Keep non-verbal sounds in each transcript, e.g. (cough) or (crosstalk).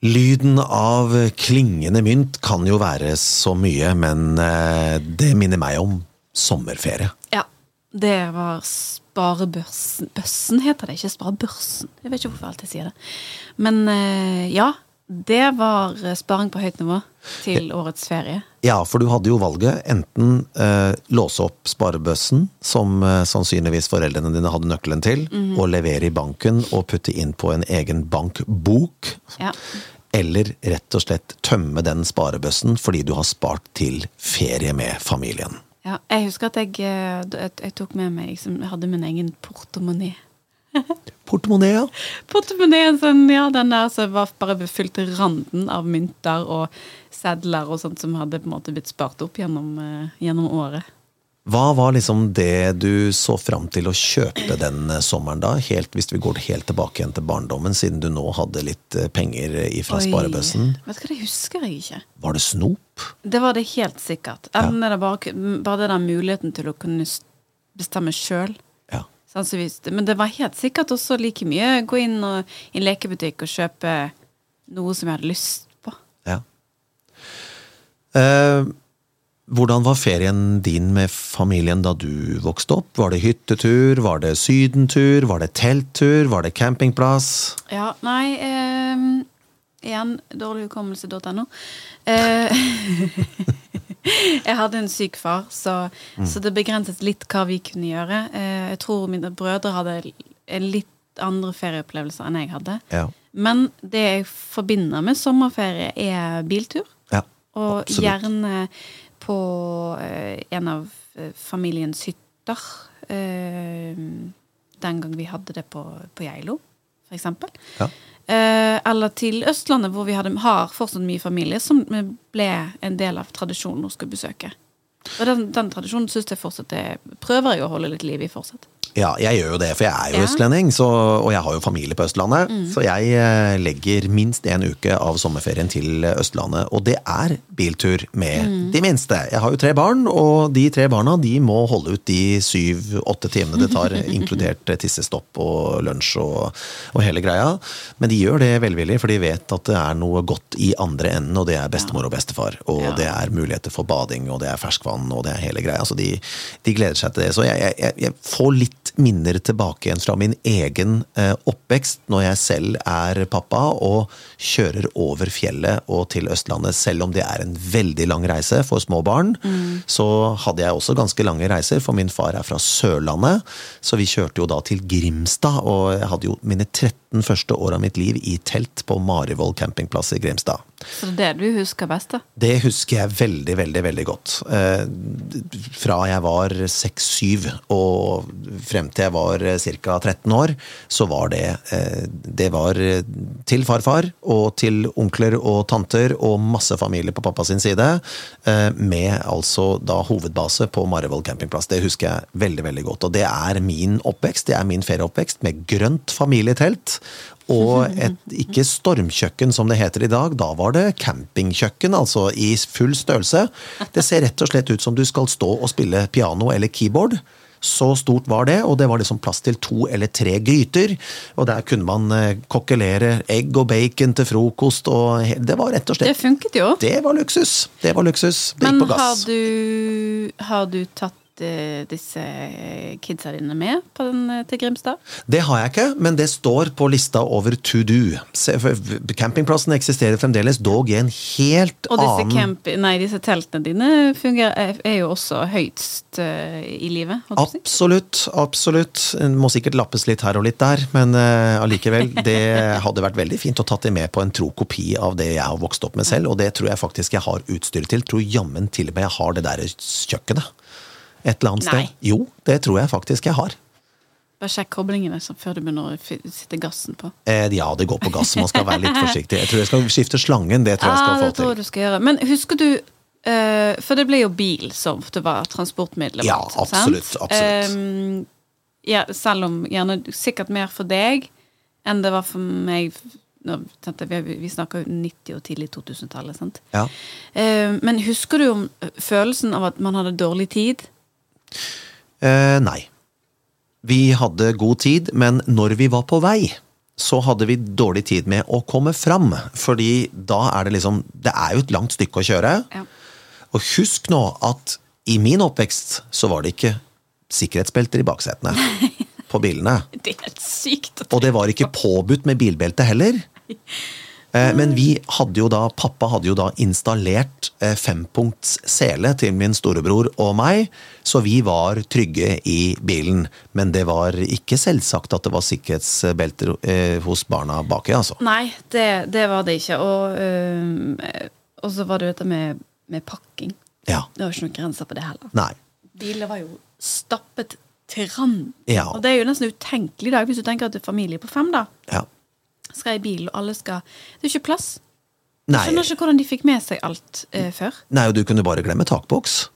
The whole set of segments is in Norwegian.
Lyden av klingende mynt kan jo være så mye, men eh, det minner meg om sommerferie. Ja. Det var sparebørsen Bøssen heter det, ikke sparebørsen. Jeg vet ikke hvorfor jeg alltid sier det. Men eh, ja, det var sparing på høyt nivå til årets ferie. Ja, for du hadde jo valget. Enten eh, låse opp sparebøssen, som eh, sannsynligvis foreldrene dine hadde nøkkelen til, og levere i banken og putte inn på en egen bankbok. Ja. Eller rett og slett tømme den sparebøssen fordi du har spart til ferie med familien. ja. Jeg husker at jeg, eh, jeg, tok med meg liksom, Jeg hadde min egen portemonnaie. (laughs) Portemonnaie, ja. Portemonnaien sånn, ja, den der som var bare fylt til randen av mynter og sedler og sånt som hadde på en måte blitt spart opp gjennom, eh, gjennom året. Hva var liksom det du så fram til å kjøpe den eh, sommeren da? Helt, hvis vi går helt tilbake igjen til barndommen, siden du nå hadde litt eh, penger fra Oi. sparebøssen. Vet du hva, det husker jeg ikke. Var det snop? Det var det helt sikkert. Enten er det bare, bare der muligheten til å kunne bestemme sjøl. Ja. Men det var helt sikkert også like mye gå inn og, i en lekebutikk og kjøpe noe som jeg hadde lyst på. ja. Eh, hvordan var ferien din med familien da du vokste opp? Var det hyttetur, var det sydentur, var det telttur, var det campingplass? Ja, nei eh, Igjen dårlig hukommelse.no. Eh, (laughs) (laughs) jeg hadde en syk far, så, så det begrenset litt hva vi kunne gjøre. Eh, jeg tror mine brødre hadde en litt andre ferieopplevelser enn jeg hadde. Ja. Men det jeg forbinder med sommerferie, er biltur. Ja, Og absolutt. gjerne på eh, en av eh, familiens hytter. Den gang vi hadde det på, på Geilo, eksempel. Ja. Eh, eller til Østlandet, hvor vi hadde, har fortsatt mye familie, som ble en del av tradisjonen hun skulle besøke. Og den, den tradisjonen synes jeg fortsatt er, prøver jeg å holde litt liv i fortsatt. Ja, jeg gjør jo det, for jeg er jo Ja. østlending, så, og jeg har jo familie på Østlandet. Så jeg eh, legger minst en uke av sommerferien til Østlandet, og det er biltur med de minste. Jeg har jo tre barn, og de tre barna de må holde ut de syv-åtte timene det tar, (laughs) inkludert tissestopp og lunsj og, og hele greia. Men de gjør det velvillig, for de vet at det er noe godt i andre enden, og det er bestemor og bestefar. Og Ja. det er muligheter for bading, og det er ferskvann, og det er hele greia. Så de, de gleder seg til det. Så jeg, jeg, jeg får litt minner tilbake igjen fra min egen eh, oppvekst, når jeg selv er pappa og kjører over fjellet og til Østlandet. Selv om det er en veldig lang reise for små barn, så hadde jeg også ganske lange reiser, for min far er fra Sørlandet. Så vi kjørte jo da til Grimstad, og jeg hadde jo mine 13 første år av mitt liv i telt på Marivoll campingplass i Grimstad. Så det er det du husker best, da? Det husker jeg veldig, veldig veldig godt. Eh, fra jeg var seks-syv og frem til jeg var ca. 13 år, så var det eh, Det var eh, til farfar og til onkler og tanter og masse familie på pappa sin side, eh, med altså da hovedbase på Marivoll campingplass. Det husker jeg veldig, veldig godt. Og det er min oppvekst, det er min ferieoppvekst, med grønt familietelt. Og et ikke stormkjøkken som det heter i dag, da var det campingkjøkken, altså i full størrelse. Det ser rett og slett ut som du skal stå og spille piano eller keyboard. Så stort var det, og det var liksom plass til to eller tre gryter. Og der kunne man eh, kokkelere egg og bacon til frokost, og det var rett og slett Det funket jo. Det var luksus. Det var luksus. Det Men gikk på har gass. du, har du tatt disse kidsa dine med på den eh, til Grimstad? Det har jeg ikke, men det står på lista over to do. Campingplassen eksisterer fremdeles, dog i en helt Og disse, annen camp, nei, disse teltene dine fungerer, er- jo også høyst eh, i livet. Absolutt, absolutt. Må sikkert lappes litt her og litt der, men allikevel. Uh, det (laughs) hadde vært veldig fint å tatt det med på en tro kopi av det jeg har vokst opp med selv, og det tror jeg faktisk jeg har utstyr til. Tror jammen til og med jeg har det der kjøkkenet. Et eller annet Nei. sted. Jo, det tror jeg faktisk jeg har. Bare sjekk koblingene før du begynner å sitte gassen på. Eh, ja, det går på gass, man skal være litt forsiktig. Jeg tror jeg skal skifte slangen, det tror jeg Ja, skal Ah, det få tror til. jeg du skal gjøre. Men husker du eh, For det ble jo bil som det var transportmiddelet Ja, absolutt, absolutt. Ehm, ja, selv om gjerne sikkert mer for deg enn det var for meg nå, Vi, vi snakker jo 90- og tidlig 2000-tallet, sant? Ja. Eh, men husker du om følelsen av at man hadde dårlig tid? Eh, nei. Vi hadde god tid, men når vi var på vei, så hadde vi dårlig tid med å komme fram. Fordi da er det liksom Det er jo et langt stykke å kjøre. Ja. Og husk nå at i min oppvekst så var det ikke sikkerhetsbelter i baksetene (laughs) på bilene. Det er helt sykt. Og det var ikke påbudt med bilbelte heller. Eh, Men vi hadde jo da, pappa hadde jo da installert eh, fempunkts sele til min storebror og meg, så vi var trygge i bilen. Men det var ikke selvsagt at det var sikkerhetsbelter eh, hos barna baki, altså. Nei, det, det var det ikke. Og, øh, så var det dette med, med pakking. Ja. Det var ikke noen grenser på det heller. Nei. Biler var jo stappet til randen. Ja. Og det er jo nesten utenkelig i dag, hvis du tenker at det er familie på fem, da. Ja. Skal i bil, og alle skal Det er ikke plass. Nei. Jeg skjønner ikke hvordan de fikk med seg alt eh, før. Nei, og du kunne bare glemme takboks.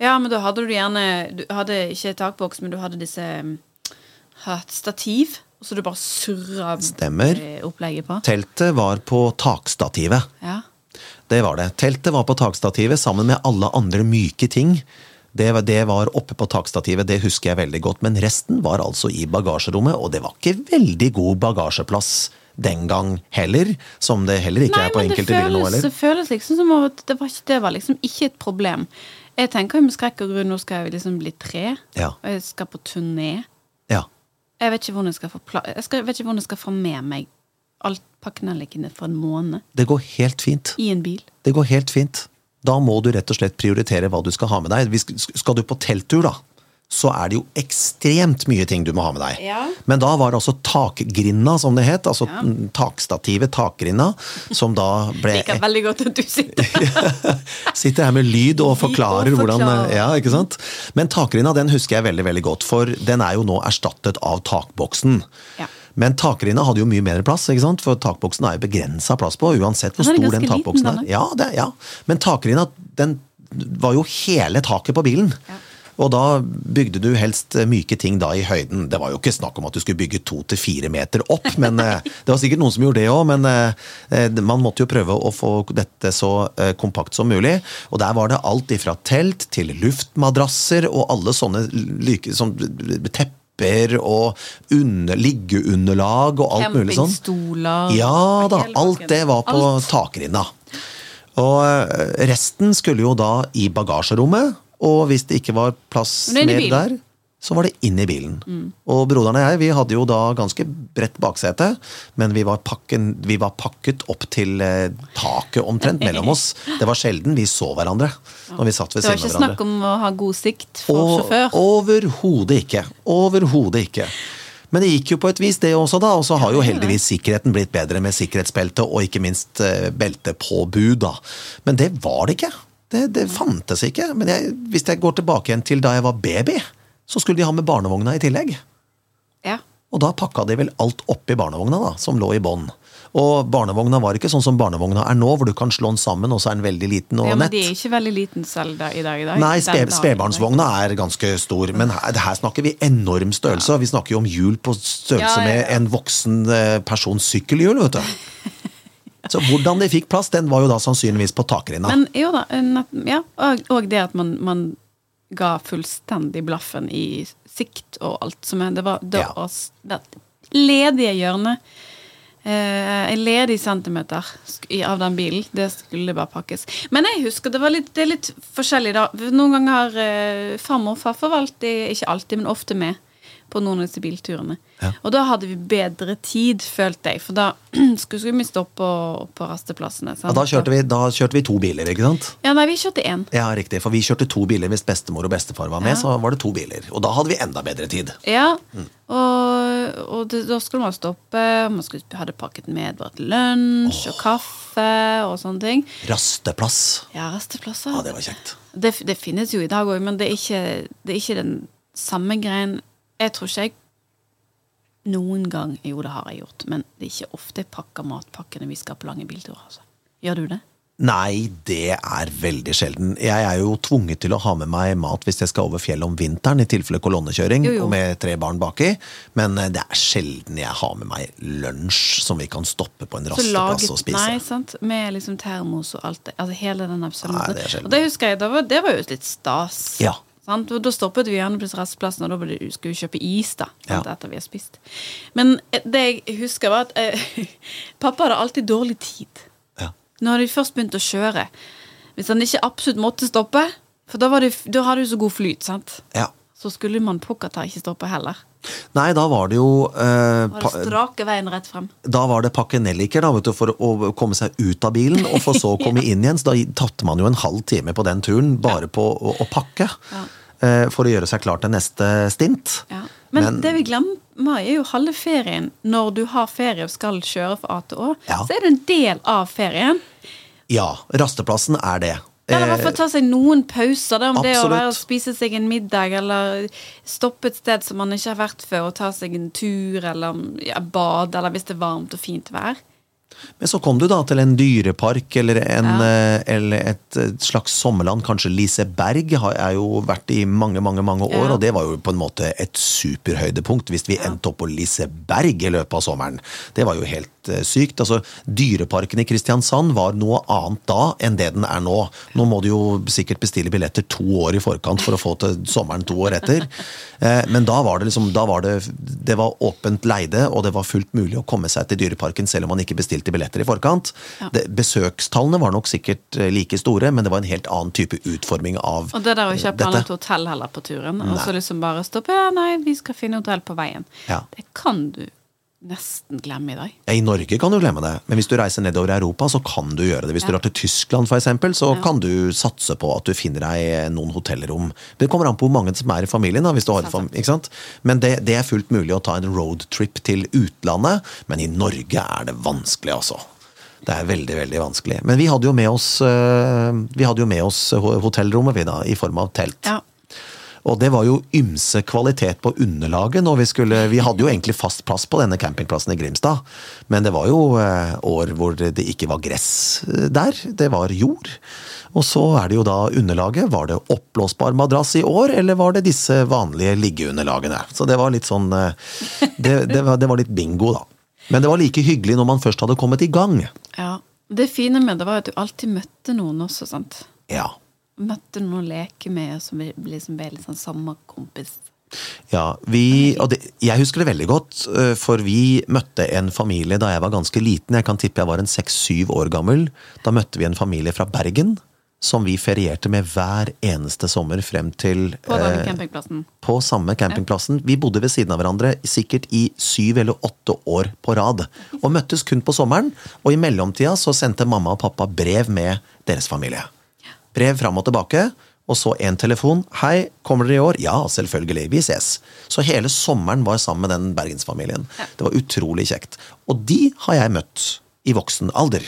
Ja, men da hadde du gjerne Du hadde ikke takboks, men du hadde disse um, hatt stativ, og så du bare surra Stemmer. opplegget på. Teltet var på takstativet. Ja. Det var det. Teltet var på takstativet sammen med alle andre myke ting. Det, det var oppe på takstativet, det husker jeg veldig godt. Men resten var altså i bagasjerommet, og det var ikke veldig god bagasjeplass den gang heller. Som det heller ikke Nei, er på enkelte biler nå eller? det føles liksom som at det var, ikke, det var liksom ikke et problem. Jeg tenker jo med skrekk og gru, nå skal jeg liksom bli tre, Ja. og jeg skal på turné. Ja. Jeg vet ikke hvordan jeg skal få, jeg skal, vet ikke hvordan jeg skal få med meg alt pakkene liggende for en måned Det går helt fint. i en bil. Det går helt fint. Da må du rett og slett prioritere hva du skal ha med deg. Skal du på telttur, da, så er det jo ekstremt mye ting du må ha med deg. Ja. Men da var det altså takgrinda, som det het, altså Ja. takstativet, takgrinda, som da ble Jeg liker veldig godt at du sitter (laughs) Sitter her med lyd og Lyd og forklarer hvordan. Ja, ikke sant? Men takgrinda den husker jeg veldig veldig godt, for den er jo nå erstattet av takboksen. Ja. Men takrinna hadde jo mye mer plass, ikke sant? for takboksen er jo begrensa plass på, uansett hvor stor den takboksen liten, er. Ja, det, ja. Men takrinna den var jo hele taket på bilen. Ja. Og da bygde du helst eh, myke ting da i høyden. Det var jo ikke snakk om at du skulle bygge to til fire meter opp, men eh, (laughs) det var sikkert noen som gjorde det òg. Men eh, man måtte jo prøve å få dette så kompakt som mulig. Og der var det alt ifra telt til luftmadrasser og alle sånne like, sånn, tepper og under, liggeunderlag og alt mulig sånn. Campingstoler Ja da, alt det var på Alt. takrinna. Og resten skulle jo da i bagasjerommet, og hvis det ikke var plass er mer der, så var det inn i bilen. Og broderen og jeg vi hadde jo da ganske bredt baksete, men vi var, pakken, vi var pakket opp til eh, taket omtrent mellom oss. Det var sjelden vi så hverandre når vi satt ved Det var ikke snakk om å ha god sikt for Og sjåfør. Overhodet ikke. Overhodet ikke. Men det gikk jo på et vis, det også, da. Og så har jo heldigvis sikkerheten blitt bedre med sikkerhetsbelte, og ikke minst eh, beltepåbud, da. Men det var det ikke. Det, det fantes ikke. Men jeg, hvis jeg går tilbake igjen til da jeg var baby, så skulle de ha med barnevogna i tillegg. Ja. Og da pakka de vel alt oppi barnevogna, da, som lå i bånn. Og barnevogna var ikke sånn som barnevogna er nå, hvor du kan slå den sammen, og så er den veldig liten og ja, men de er ikke veldig liten selv da, i dag. i dag. Nei, spe, spedbarnsvogna er ganske stor, men her, her snakker vi enorm størrelse. Ja. Vi snakker jo om hjul på størrelse Ja, ja, ja. med en voksen eh, persons sykkelhjul, vet du. (laughs) Så hvordan de fikk plass, den var jo da sannsynligvis på takrinna. Men jo da, nett- ja, og, og det at man, man ga fullstendig blaffen i sikt og alt som er Det var det, Ja. oss- det ledige hjørnet. Eh, en ledig centimeter av den bilen. Det skulle bare pakkes. Men jeg husker det var litt, det er litt forskjellig da. Noen ganger har eh, farmor og farfar alltid, ikke alltid, men ofte med på noen av disse bilturene. Ja. Og da hadde vi bedre tid, følte jeg. For da (clears throat) skulle, vi stå på, på rasteplassene. sant? Ja, da, kjørte vi, da kjørte vi to biler, ikke sant? Ja, nei, vi kjørte én. Ja, riktig, for vi kjørte to biler hvis bestemor og bestefar var med, Ja. så var det to biler. Og da hadde vi enda bedre tid. Ja, Mm. og, og det, da skulle man stoppe. Man skulle, hadde pakket med bare til lunsj og kaffe og sånne ting. Rasteplass. Ja, rasteplasser. Ja, det var kjekt. Det, det finnes jo i dag òg, men det er, ikke, det er ikke den samme greien. Jeg tror ikke jeg noen gang Jo, det har jeg gjort, men det er ikke ofte jeg pakker matpakkene vi skal på lange bilturer. Altså. Gjør du det? Nei, det er veldig sjelden. Jeg er jo tvunget til å ha med meg mat hvis jeg skal over fjellet om vinteren, i tilfelle kolonnekjøring, Jo, jo. og med tre barn baki. Men eh, det er sjelden jeg har med meg lunsj som vi kan stoppe på en rasteplass og spise. Nei, sant? Med liksom termos og alt det. Altså hele den absolutten. Det er sjelden. og det husker jeg, det var, det var jo litt stas. Ja, Sant? Da stoppet vi gjerne på restplassen, og da det- skulle vi kjøpe is da, Ja. etter vi har spist. Men eh, det jeg husker, var at eh, (laughs) pappa hadde alltid dårlig tid. Ja. Når de først begynte å kjøre. Hvis han ikke absolutt måtte stoppe, for da, var det, da hadde du så god flyt, sant? ja. Så skulle man pokker ta ikke stoppe heller. Nei, da var det jo eh, Var det strake veien rett frem. Da var det pakke nelliker da, vet du, for å komme seg ut av bilen, og for så å (laughs) komme inn igjen. Så da tatte man jo en halv time på den turen bare på å, å pakke. Ja. eh, For å gjøre seg klar til neste stint. Ja. Men, Men- det vi glemmer, er jo halve ferien. Når du har ferie og skal kjøre fra A til Å, Ja. så er det en del av ferien. Ja, rasteplassen er det. Eller i hvert fall ta seg noen pauser. Om det å være og spise seg en middag, eller stoppe et sted som man ikke har vært før, og ta seg en tur, eller ja, bade, eller hvis det er varmt og fint vær. Men så kom du da til en dyrepark eller, en, Ja. eh, eller et eh, slags sommerland. Kanskje Liseberg har jeg jo vært i mange mange, mange år, Ja. og det var jo på en måte et superhøydepunkt hvis vi endte opp på Liseberg i løpet av sommeren. Det var jo helt eh, sykt. Altså, Dyreparken i Kristiansand var noe annet da enn det den er nå. Nå må du jo sikkert bestille billetter to år i forkant for å få til sommeren to år etter. Eh, Men da var det liksom da var det, det var åpent leide, og det var fullt mulig å komme seg til Dyreparken selv om man ikke bestilte billetter i forkant. Ja. Det, besøkstallene var nok sikkert eh, like store, men det var en helt annen type utforming av Og det der å ikke ha planlagt hotell heller på turen, og så liksom bare stoppe Ja, nei, vi skal finne hotell på veien. Ja. Det kan du nesten glemme i dag. Ja, I Norge kan du glemme det, men hvis du reiser nedover i Europa, så kan du gjøre det. Hvis du Ja. drar til Tyskland, for eksempel, så Ja. kan du satse på at du finner deg noen hotellrom. Det kommer an på hvor mange som er i familien. Da, hvis du har, fam ikke sant? Men det, det er fullt mulig å ta en roadtrip til utlandet, men i Norge er det vanskelig, altså. Det er veldig, veldig vanskelig. Men vi hadde jo med oss, øh, vi hadde jo med oss hotellrommet, vi da, i form av telt. Ja. Og det var jo ymse kvalitet på underlaget når vi skulle Vi hadde jo egentlig fast plass på denne campingplassen i Grimstad, men det var jo eh, år hvor det ikke var gress eh, der. Det var jord. Og så er det jo da underlaget. Var det oppblåsbar madrass i år, eller var det disse vanlige liggeunderlagene? Så det var litt sånn eh, Det, det, var, det var litt bingo, da. Men det var like hyggelig når man først hadde kommet i gang. ja. Det fine med det var at du alltid møtte noen også, sant. Ja. Møtte noen å leke med som vi- liksom ble litt sånn samme kompis. Ja, vi, og det, jeg husker det veldig godt, øh, for vi møtte en familie da jeg var ganske liten. Jeg kan tippe jeg var en seks-syv år gammel. Da møtte vi en familie fra Bergen. Som vi ferierte med hver eneste sommer frem til På denne eh, på samme campingplassen. Vi bodde ved siden av hverandre sikkert i syv eller åtte år på rad. Og møttes kun på sommeren. Og i mellomtida så sendte mamma og pappa brev med deres familie. Brev fram og tilbake. Og så en telefon. 'Hei, kommer dere i år?' 'Ja, selvfølgelig. Vi ses.' Så hele sommeren var sammen med den bergensfamilien. Det var utrolig kjekt. Og de har jeg møtt i voksen alder.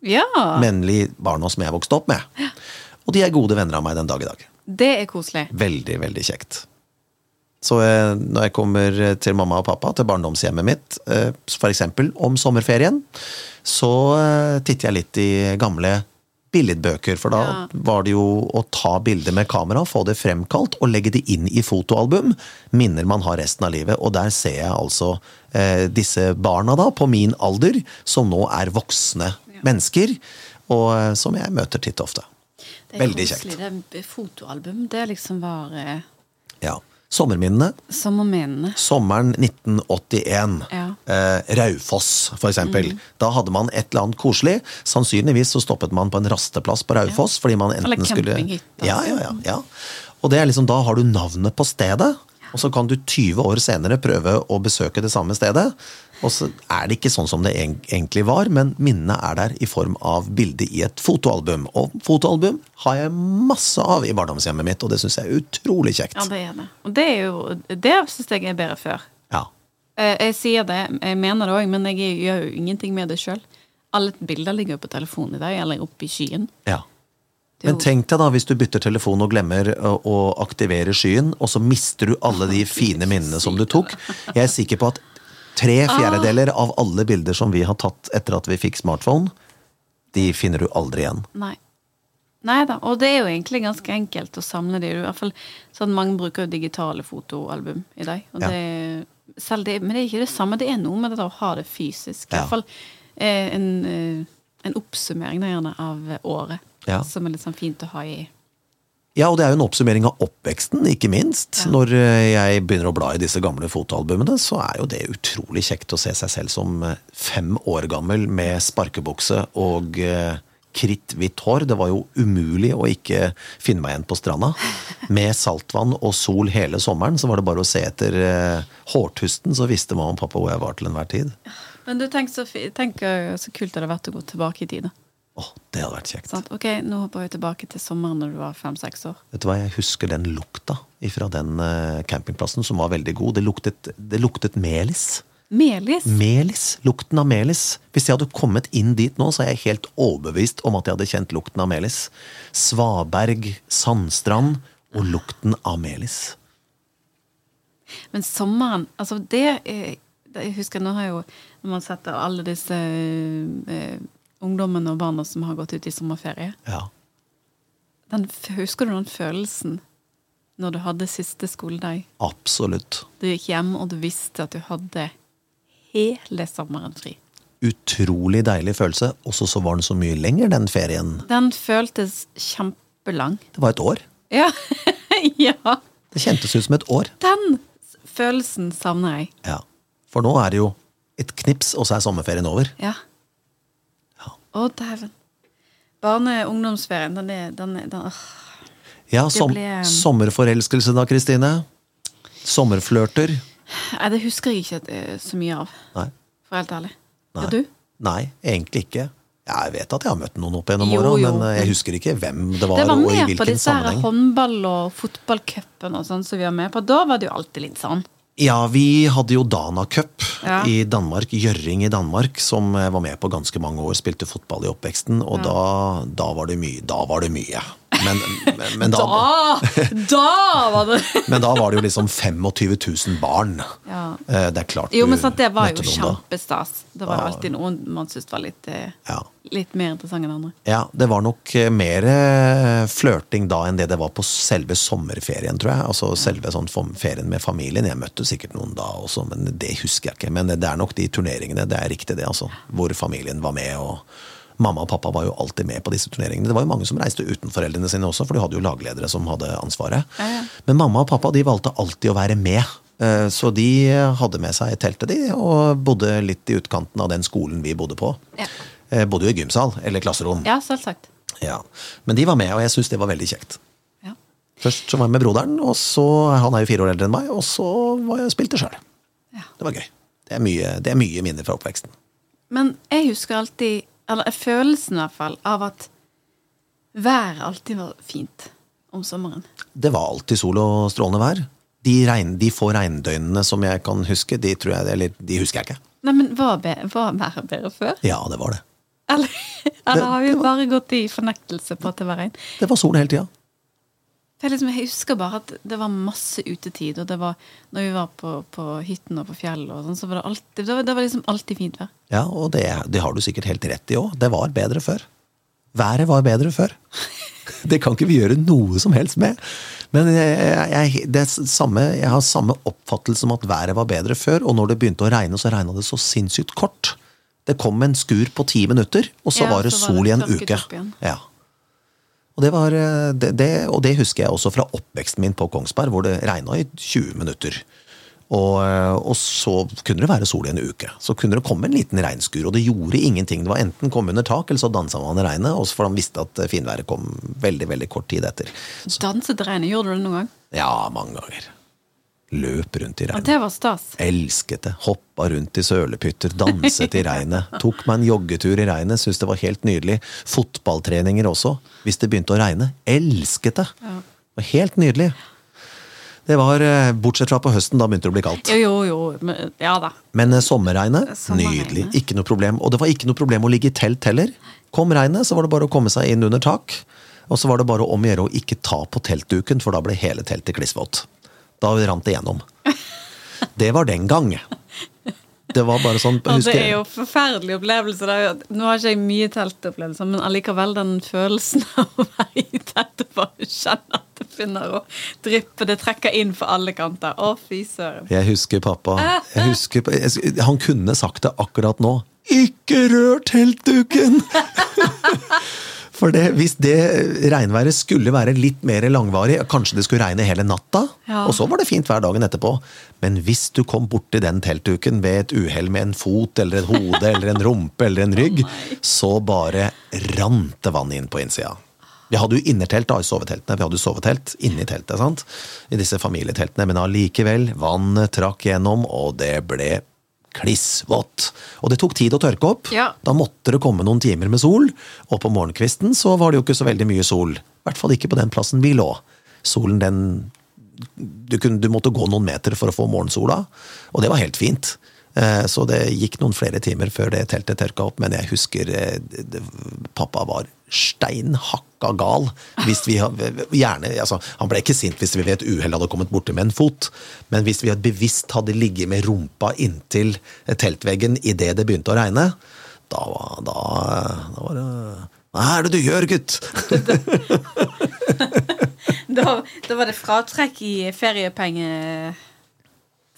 Ja! Mennlig barna som jeg vokste opp med. Og de er gode venner av meg den dag i dag. Det er koselig. Veldig, veldig kjekt. Så eh, når jeg kommer til mamma og pappa, til barndomshjemmet mitt, f.eks. for eksempel om sommerferien, så eh, titter jeg litt i gamle billedbøker, for da Ja. var det jo å ta bilder med kamera, få det fremkalt og legge det inn i fotoalbum. Minner man har resten av livet. Og der ser jeg altså eh, disse barna da, på min alder, som nå er voksne mennesker, og eh, som jeg møter titt og ofte. Det Veldig kjekt. Det er fotoalbum. Det liksom var eh, Ja. Sommerminnene. sommerminnene. Sommeren 1981. Ja. Eh, Raufoss, for eksempel. Da hadde man et eller annet koselig. Sannsynligvis så stoppet man på en rasteplass på Raufoss. fordi man enten Eller skulle... campinghytte, Ja, ja, ja, ja. Og det er liksom, da har du navnet på stedet, og så kan du 20 år senere prøve å besøke det samme stedet. Og så er det ikke sånn som det egentlig var, men minnene er der i form av bilde i et fotoalbum. Og fotoalbum har jeg masse av i barndomshjemmet mitt, og det syns jeg er utrolig kjekt. Ja, det er det. Og det er Det syns jeg er bedre før. Ja. Eh, Jeg sier det, jeg mener det òg, men jeg gjør jo ingenting med det sjøl. Alle bilder ligger jo på telefonen i dag, eller oppe i skyen. ja. Det Men tenk deg da hvis du bytter telefon og glemmer å, aktivere skyen, og så mister du alle de fine minnene som du tok. Jeg er sikker på at tre fjerdedeler av alle bilder som vi har tatt etter at vi fikk smartphone, de finner du aldri igjen. Nei. Nei da, og det er jo egentlig ganske enkelt å samle de. I hvert fall sånn Mange bruker jo digitale fotoalbum i dag. Ja. det, det, men det er ikke det samme. Det er noe med det å ha det fysisk. I hvert fall eh, en, eh, en oppsummering da, gjerne av året. Ja. Som er litt sånn fint å ha i Ja, og det er jo en oppsummering av oppveksten, ikke minst. Når eh, jeg begynner å bla i disse gamle fotoalbumene, så er jo det utrolig kjekt å se seg selv som eh, fem år gammel med sparkebukse og eh, kritthvitt hår. Det var jo umulig å ikke finne meg igjen på stranda. (laughs) Med saltvann og sol hele sommeren, så var det bare å se etter hårtusten, så visste mamma og pappa hvor jeg var til enhver tid. Men du tenk så, tenk så kult det hadde vært å gå tilbake i tid. da. Åh, det hadde vært kjekt. Sånn, Ok, nå hopper vi tilbake til sommeren når du var fem-seks år. Vet du hva, Jeg husker den lukta fra den eh, campingplassen, som var veldig god. Det luktet, det luktet melis. Melis? Melis. Lukten av melis. Hvis jeg hadde kommet inn dit nå, så er jeg helt overbevist om at jeg hadde kjent lukten av melis. Svaberg, sandstrand og lukten av melis. Men sommeren, altså det, er- det Jeg husker nå har jo Når man setter alle disse eh, ungdommene og barna som har gått ut i sommerferie Ja. den, Husker du den følelsen når du hadde siste skoledag? Absolutt. Du gikk hjem, og du visste at du hadde hele sommeren fri. Utrolig deilig følelse. Også så var den så mye lenger, den ferien. Den føltes kjempelang. Det var et år. Ja. (laughs) ja. Det kjentes ut som et år. Den følelsen savner jeg. Ja. For nå er det jo et knips, og så er sommerferien over. Ja. Å, dæven. Barne- og ungdomsferien, den er, den er den, øh. Ja, som, ble- sommerforelskelse da, Kristine? Sommerflørter? Nei, det husker jeg ikke så mye av, Nei. for helt ærlig. Nei. Er du? Nei, egentlig ikke. Jeg vet at jeg har møtt noen opp gjennom åra, men eh, jeg husker ikke hvem det var, Det var og i med på disse sammenheng. håndball- og fotballcupen og sånn som vi var med på. Da var det jo alltid litt sånn. Ja, vi hadde jo Dana Cup Ja. i Danmark, Gjøring i Danmark, som eh, var med på ganske mange år, spilte fotball i oppveksten, og da, da var det mye. Da var det mye. Men, men, men, da, Da! Da var det (laughs) men da var det jo liksom 25 000 barn. Ja. Eh, Det er klart Jo, men sant, det var jo kjempestas. Det var alltid noen man syntes var litt, eh, Ja. Litt mer interessant enn andre. Ja, det var nok eh, mer eh, flørting da enn det det var på selve sommerferien, tror jeg. Altså selve sånn ferien med familien. Jeg møtte sikkert noen da også, men det husker jeg ikke. Men det er nok de turneringene, det er riktig det, altså. Hvor familien var med, og mamma og pappa var jo alltid med på disse turneringene. Det var jo mange som reiste uten foreldrene sine også, for de hadde jo lagledere som hadde ansvaret. Ja, ja. Men mamma og pappa de valgte alltid å være med. Eh, Så de hadde med seg teltet, de, og bodde litt i utkanten av den skolen vi bodde på. Ja. Eh, Bodde jo i gymsal, eller klasserom. Ja, selvsagt. Ja, Men de var med, og jeg syns det var veldig kjekt. Ja. Først så var jeg med broderen, og så Han er jo fire år eldre enn meg, og så var jeg spilte sjøl. Ja. Det var gøy. Det er mye, det er mye minner fra oppveksten. Men jeg husker alltid, eller følelsen i hvert fall, av at været alltid var fint om sommeren. Det var alltid sol og strålende vær. De, regn, de få regndøgnene som jeg kan huske, de tror jeg, de husker jeg ikke. Nei, men var, be, var været bedre før? Ja, det var det. Eller, eller har vi var- bare gått i fornektelse på at det var regn? Det var sol hele tida. Liksom, jeg husker bare at det var masse utetid, og det var når vi var på, på hytten og på fjellet, og sånn, så var det alltid, det var, det var liksom alltid fint vær. Ja, og det, det har du sikkert helt rett i òg. Det var bedre før. Været var bedre før. (laughs) Det kan ikke vi gjøre noe som helst med. Men jeg, jeg, det samme, jeg har samme oppfattelse om at været var bedre før, og når det begynte å regne, så regna det så sinnssykt kort. Det kom en skur på ti minutter, og så Ja, var det så var sol det i en uke. igjen. Ja. Og det, var, eh, det, det, og det husker jeg også fra oppveksten min på Kongsberg, hvor det regna i 20 minutter. Og, eh, og så kunne det være sol i en uke. Så kunne det komme en liten regnskur, og det gjorde ingenting. Det var enten komme under tak, eller så dansa man i regnet, for han visste at eh, finværet kom veldig veldig kort tid etter. Så. Danset regnet, gjorde du det noen gang? Ja, mange ganger. Løp rundt i Ja, regnet. det var stas. Elsket det. Hoppa rundt i sølepytter, danset i regnet. (laughs) Tok meg en joggetur i regnet, syntes det var helt nydelig. Fotballtreninger også, hvis det begynte å regne. Elsket det. Ja. Det var helt nydelig. Det var, eh, Bortsett fra på høsten, da begynte det å bli kaldt. Jo, jo, jo. Ja da. Men eh, sommerregnet, Sommerregnet. nydelig. Ikke noe problem. Og det var ikke noe problem å ligge i telt heller. Kom regnet, så var det bare å komme seg inn under tak. Og så var det bare om å gjøre å ikke ta på teltduken, for da ble hele teltet klissvått. Da rant det gjennom. Det var den gang. Det var bare sånn Og det er jo forferdelige opplevelser. Er Nå har ikke jeg mye teltopplevelser, men allikevel den følelsen (laughs) av å være i teltet, bare kjenne at det finner å dryppe. Det trekker inn for alle kanter. Å, fy søren. Jeg husker pappa jeg husker, Han kunne sagt det akkurat nå. Ikke rør teltduken! (laughs) For det, hvis det regnværet skulle være litt mer langvarig, kanskje det skulle regne hele natta, Ja. og så var det fint hver dagen etterpå, men hvis du kom borti den teltduken ved et uhell med en fot eller et hode eller en rumpe eller en rygg, (laughs) oh så bare rant det vann inn på innsida. Vi hadde jo innertelt da, i soveteltene. Vi hadde jo sovetelt inni teltet, sant? i disse familieteltene, men allikevel, vannet trakk gjennom, og det ble klissvått. Og det tok tid å tørke opp. Ja. Da måtte det komme noen timer med sol, og på morgenkvisten så var det jo ikke så veldig mye sol. I hvert fall ikke på den plassen vi lå. Solen, den du, kunne, du måtte gå noen meter for å få morgensola, og det var helt fint. Eh, Så det gikk noen flere timer før det teltet tørka opp, men jeg husker eh, det, pappa var steinhakka gal. Hvis vi, gjerne, altså, han ble ikke sint hvis vi ved et uhell hadde kommet borti med en fot, men hvis vi bevisst hadde ligget med rumpa inntil teltveggen idet det begynte å regne, da, var- da, da var det Hva er det du gjør, gutt? (laughs) Da, da var det fratrekk i feriepenge...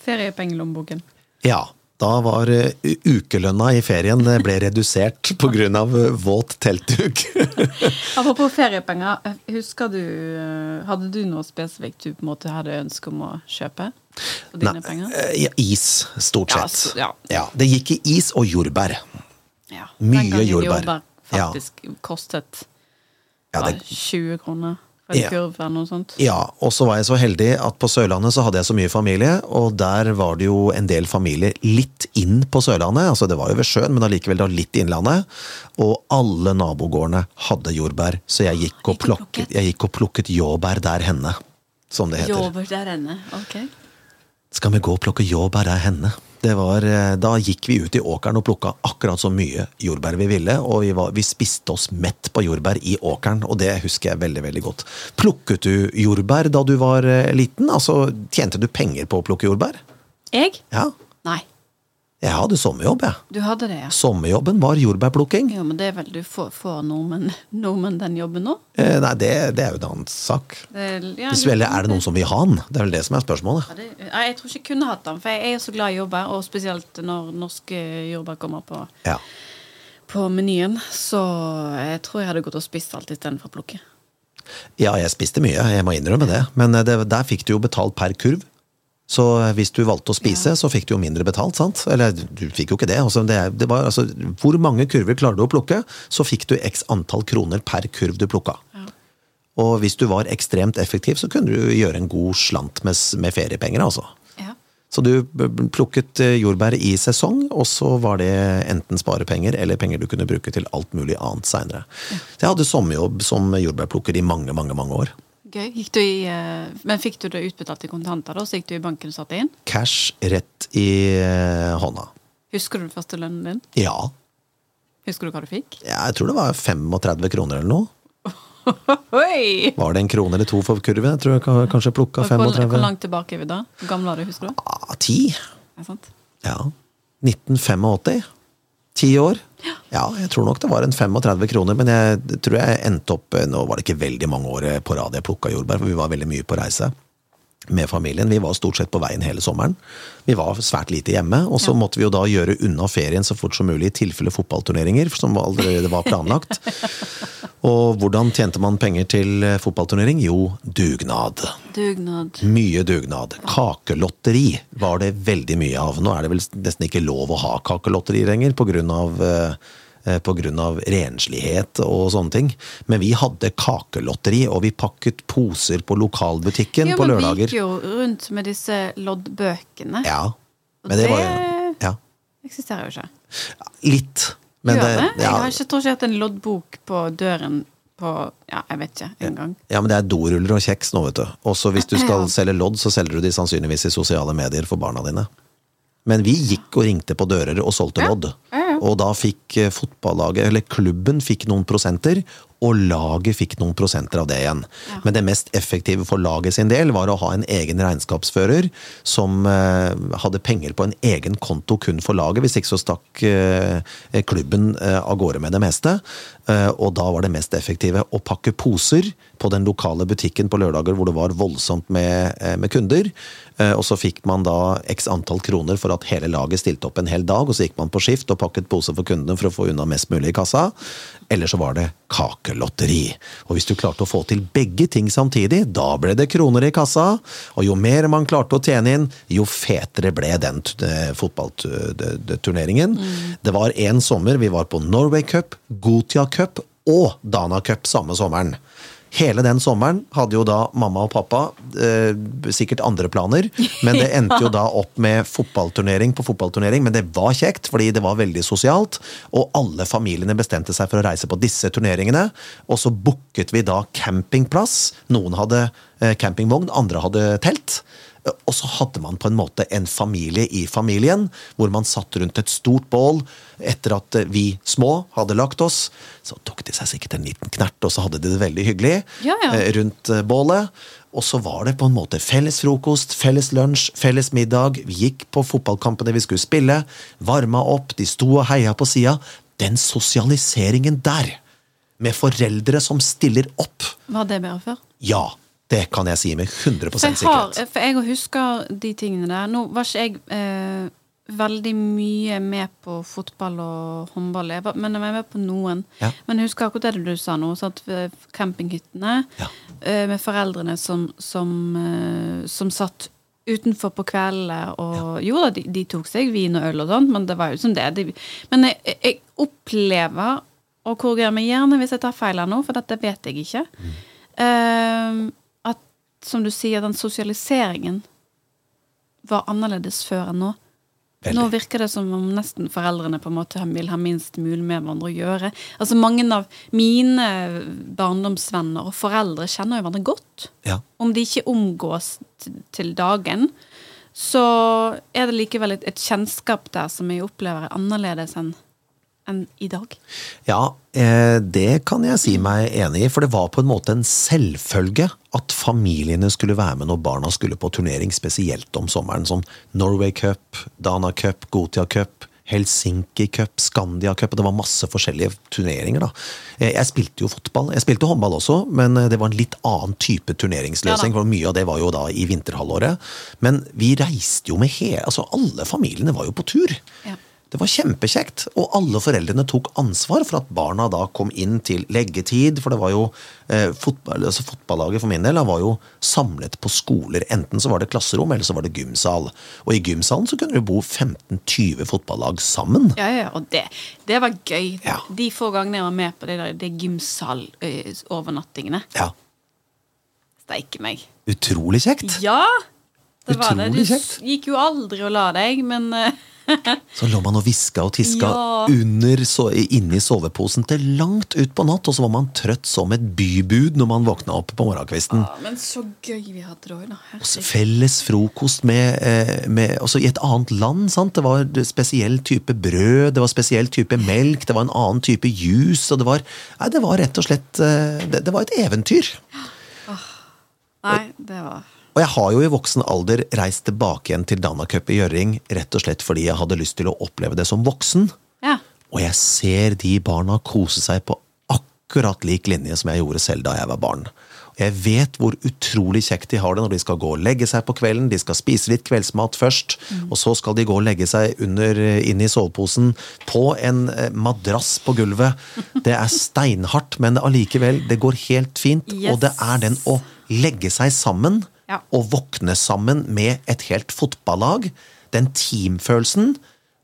feriepengelommeboken. Ja, da var eh, ukelønna i ferien eh, ble redusert pga. våt teltduk. (laughs) Apropos feriepenger, husker du eh, Hadde du noe spesifikt du på en måte hadde ønske om å kjøpe? For dine Nei, penger? eh, ja, is, stort Ja, sett. Ja, ja. Det gikk i is og jordbær. Ja. mye jordbær. jordbær. Ja. faktisk kostet Ja, det, 20 kroner en Ja. kurv eller noe sånt. ja, og så var jeg så heldig at på Sørlandet så hadde jeg så mye familie, og der var det jo en del familier litt inn på Sørlandet. altså Det var jo ved sjøen, men allikevel da litt innlandet. Og alle nabogårdene hadde jordbær, så jeg gikk og plukket, jeg gikk og plukket jordbær der henne, som det heter. Jordbær der henne, Ok. Skal vi gå og plukke jordbær der henne? Det var, eh, da gikk vi ut i åkeren og plukka akkurat så mye jordbær vi ville, og vi, var, vi spiste oss mett på jordbær i åkeren, og det husker jeg veldig veldig godt. Plukket du jordbær da du var eh, liten? Altså, Tjente du penger på å plukke jordbær? Jeg? Ja. Nei. Jeg hadde sommerjobb, jeg. Du hadde det, ja. Sommerjobben var jordbærplukking. Jo, men det er vel du får, får nordmenn, nordmenn den jobben nå? Eh, nei, det, det er jo en annen sak. Det, ja, Hvis vel er det noen som vil ha den? Det er vel det som er spørsmålet. Ja, det, jeg tror ikke jeg kunne hatt den, for jeg er jo så glad i jordbær, og spesielt når norske jordbær kommer på, Ja. på menyen. Så jeg tror jeg hadde gått og spist alt istedenfor å plukke. Ja, jeg spiste mye, jeg må innrømme det. Men eh, det, der fikk du jo betalt per kurv. Så hvis du valgte å spise, så fikk du jo mindre betalt, sant? Eller du fikk jo ikke det. Altså, det, det var, altså, hvor mange kurver klarer du å plukke, så fikk du x antall kroner per kurv du plukka. Ja. Og hvis du var ekstremt effektiv, så kunne du gjøre en god slant med, med feriepenger, altså. Ja. Så du plukket eh, jordbær i sesong, og så var det enten sparepenger eller penger du kunne bruke til alt mulig annet seinere. Så jeg hadde sommerjobb som jordbærplukker i mange, mange, mange år. Gøy. I, eh, men fikk du det utbetalt i kontanter, da? Så gikk du i banken og satte inn? Cash rett i eh, hånda. Husker du den første lønnen din? Ja. Husker du hva du fikk? Jeg tror det var 35 kroner eller noe. (laughs) Oi! Var det en krone eller to for kurven? Jeg tror jeg kanskje plukka Hvor, hvor langt tilbake er vi da? Hvor gammel er du, husker du? Ah, ti. Ja. 1985. Ti år. Ja, jeg tror nok det var en 35 kroner, men jeg tror jeg endte opp Nå var det ikke veldig mange år på rad jeg plukka jordbær, for vi var veldig mye på reise med familien. Vi var stort sett på veien hele sommeren. Vi var svært lite hjemme, og så Ja. måtte vi jo da gjøre unna ferien så fort som mulig i tilfelle fotballturneringer, som allerede var planlagt. (laughs) Og hvordan tjente man penger til eh, fotballturnering? Jo, dugnad. Dugnad. Mye dugnad. Kakelotteri var det veldig mye av. Nå er det vel nesten ikke lov å ha kakelotteri lenger på eh, av renslighet og sånne ting. Men vi hadde kakelotteri, og vi pakket poser på lokalbutikken Jo, på men vi gikk jo rundt med disse loddbøkene. Ja, men det var jo ja, Eksisterer jo ikke. Litt. Men Gjør det, det? Jeg ja, har ikke, tror ikke jeg har hatt en loddbok på døren på Ja, jeg vet ikke engang. ja, men det er doruller og kjeks nå, vet du. Også hvis du skal Ja. selge lodd, så selger du de sannsynligvis i sosiale medier for barna dine. Men vi gikk og ringte på dører og solgte Ja. lodd. Ja, ja. Og da fikk eh, fotballaget, eller klubben, fikk noen prosenter, og laget fikk noen prosenter av det igjen. Ja. Men det mest effektive for laget sin del var å ha en egen regnskapsfører som eh, hadde penger på en egen konto kun for laget. Hvis ikke så stakk eh, klubben eh, av gårde med det meste. Eh, og da var det mest effektive å pakke poser på den lokale butikken på lørdager hvor det var voldsomt med, eh, med kunder. Eh, og så fikk man da x antall kroner for at hele laget stilte opp en hel dag, og så gikk man på skift og pakket poser for kundene for å få unna mest mulig i kassa. Eller så var det kakelotteri. Og hvis du klarte å få til begge ting samtidig, da ble det kroner i kassa. Og jo mer man klarte å tjene inn, jo fetere ble den fotballturneringen. Mm. Det var en sommer vi var på Norway Cup, Gotia Cup og Dana Cup samme sommeren. Hele den sommeren hadde jo da mamma og pappa eh, sikkert andre planer, men det (laughs) endte jo da opp med fotballturnering på fotballturnering. Men det var kjekt, fordi det var veldig sosialt, og alle familiene bestemte seg for å reise på disse turneringene. Og så booket vi da campingplass. Noen hadde eh, campingvogn, andre hadde telt. Og så hadde man på en måte en familie i familien, hvor man satt rundt et stort bål. Etter at vi små hadde lagt oss, så tok de seg sikkert en liten knert, og så hadde de det veldig hyggelig ja, ja. Eh, rundt eh, bålet. Og så var det på en måte felles frokost, felles lunsj, felles middag. Vi gikk på fotballkampene vi skulle spille, varma opp, de sto og heia på sida. Den sosialiseringen der, med foreldre som stiller opp Var det bedre før? Ja. Det kan jeg si med 100 for jeg har, sikkerhet. For jeg husker de tingene der. Nå var ikke jeg eh, veldig mye med på fotball og håndball, jeg var, men jeg var med på noen. Ja. Men jeg husker akkurat det du sa nå. Satt ved campinghyttene ja. eh, med foreldrene som, som, eh, som satt utenfor på kveldene og ja. Jo da, de, de, tok seg vin og øl og sånt, men det var jo som det. De, men jeg, jeg, opplever, og korrigerer meg gjerne hvis jeg tar feil her nå, for dette vet jeg ikke. Mm. Som du sier, den sosialiseringen var annerledes før enn nå. Veldig. Nå virker det som om nesten foreldrene på en måte vil ha minst mulig med hverandre å gjøre. Altså Mange av mine barndomsvenner og foreldre kjenner jo hverandre godt. Ja. Om de ikke omgås til dagen, så er det likevel et, et kjennskap der som jeg opplever er annerledes enn enn i dag? Ja, eh, det kan jeg si meg enig i. For det var på en måte en selvfølge at familiene skulle være med når barna skulle på turnering, spesielt om sommeren. Som Norway Cup, Dana Cup, Gotia Cup. Helsinki Cup, Scandia Cup og Det var masse forskjellige turneringer. da. Eh, jeg spilte jo fotball. Jeg spilte håndball også, men eh, det var en litt annen type turneringsløsning. Ja, for Mye av det var jo da i vinterhalvåret. Men vi reiste jo med hele altså Alle familiene var jo på tur. Ja. Det var kjempekjekt, og alle foreldrene tok ansvar for at barna da kom inn til leggetid. For det var jo eh, fotball, altså Fotballaget for min del var jo samlet på skoler. Enten så var det klasserom, eller så var det gymsal. Og i gymsalen så kunne det bo 15-20 fotballag sammen. Ja, ja, og det, det var gøy. Ja. De få gangene jeg var med på det, der, det gymsalovernattingene. Ja. Steike meg. Utrolig kjekt. Ja! Det var Utrolig det. Du kjekt. gikk jo aldri og la deg, men uh, så lå man og hviska og tiska ja. under, så, inni soveposen til langt ut på natt, og så var man trøtt som et bybud når man våkna opp på morgenkvisten. Ja, men så gøy vi hadde det òg, Felles frokost med, eh, med, også i et annet land. sant? Det var spesiell type brød, det var spesiell type melk, det var en annen type juice. og Det var, nei, det var rett og slett eh, det, det var et eventyr. (gasps) Nei, det var og jeg har jo i voksen alder reist tilbake igjen til Danacup i Gjøring rett og slett fordi jeg hadde lyst til å oppleve det som voksen. Ja. Og jeg ser de barna kose seg på akkurat lik linje som jeg gjorde selv da jeg var barn. Jeg vet hvor utrolig kjekt de har det når de skal gå og legge seg på kvelden. De skal spise litt kveldsmat først, mm. og så skal de gå og legge seg under, inn i soveposen på en eh, madrass på gulvet. (laughs) Det er steinhardt, men allikevel, det går helt fint. Yes. Og det er den å legge seg sammen ja. Å våkne sammen med et helt fotballag. Den teamfølelsen.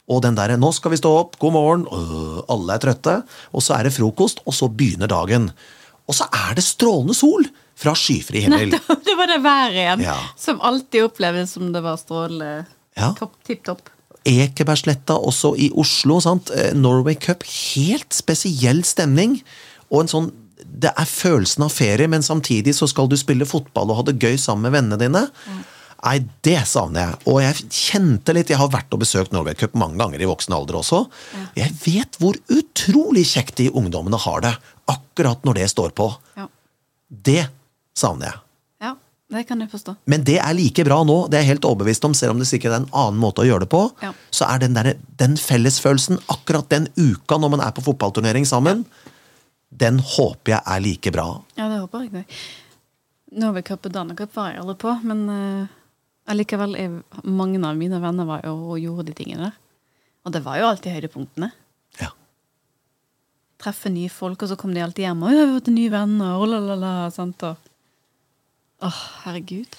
Og den derre 'nå skal vi stå opp, god morgen', øh, alle er trøtte. Og så er det frokost, og så begynner dagen. Og så er det strålende sol fra skyfri himmel. Nei, (laughs) det var det været igjen. Ja. Som alltid opplevdes som det var strålende. Ja. Tipp topp. Ekebergsletta også i Oslo. Sant? Eh, Norway Cup. Helt spesiell stemning. Og en sånn det er følelsen av ferie, men samtidig så skal du spille fotball og ha det gøy sammen med vennene dine. Mm. Nei, det savner jeg. Og jeg kjente litt Jeg har vært og besøkt Norway Cup mange ganger i voksen alder også. Ja. Jeg vet hvor utrolig kjekt de ungdommene har det akkurat når det står på. Ja. Det savner jeg. Ja, det kan jeg forstå. Men det er like bra nå, det er jeg helt overbevist om, selv om det sikkert er en annen måte å gjøre det på. Ja. Så er den, der, den fellesfølelsen akkurat den uka når man er på fotballturnering sammen, den håper jeg er like bra. Ja, det håper jeg det. Norway Cup og Dana Cup var jeg aldri på, men uh, allikevel jeg, mange av mine venner var jo og gjorde de tingene der. Og det var jo alltid høydepunktene. Ja. treffe nye folk, og så kom de alltid hjem og vi har fått nye venner', og la, la, la. Sant? Og Åh, herregud.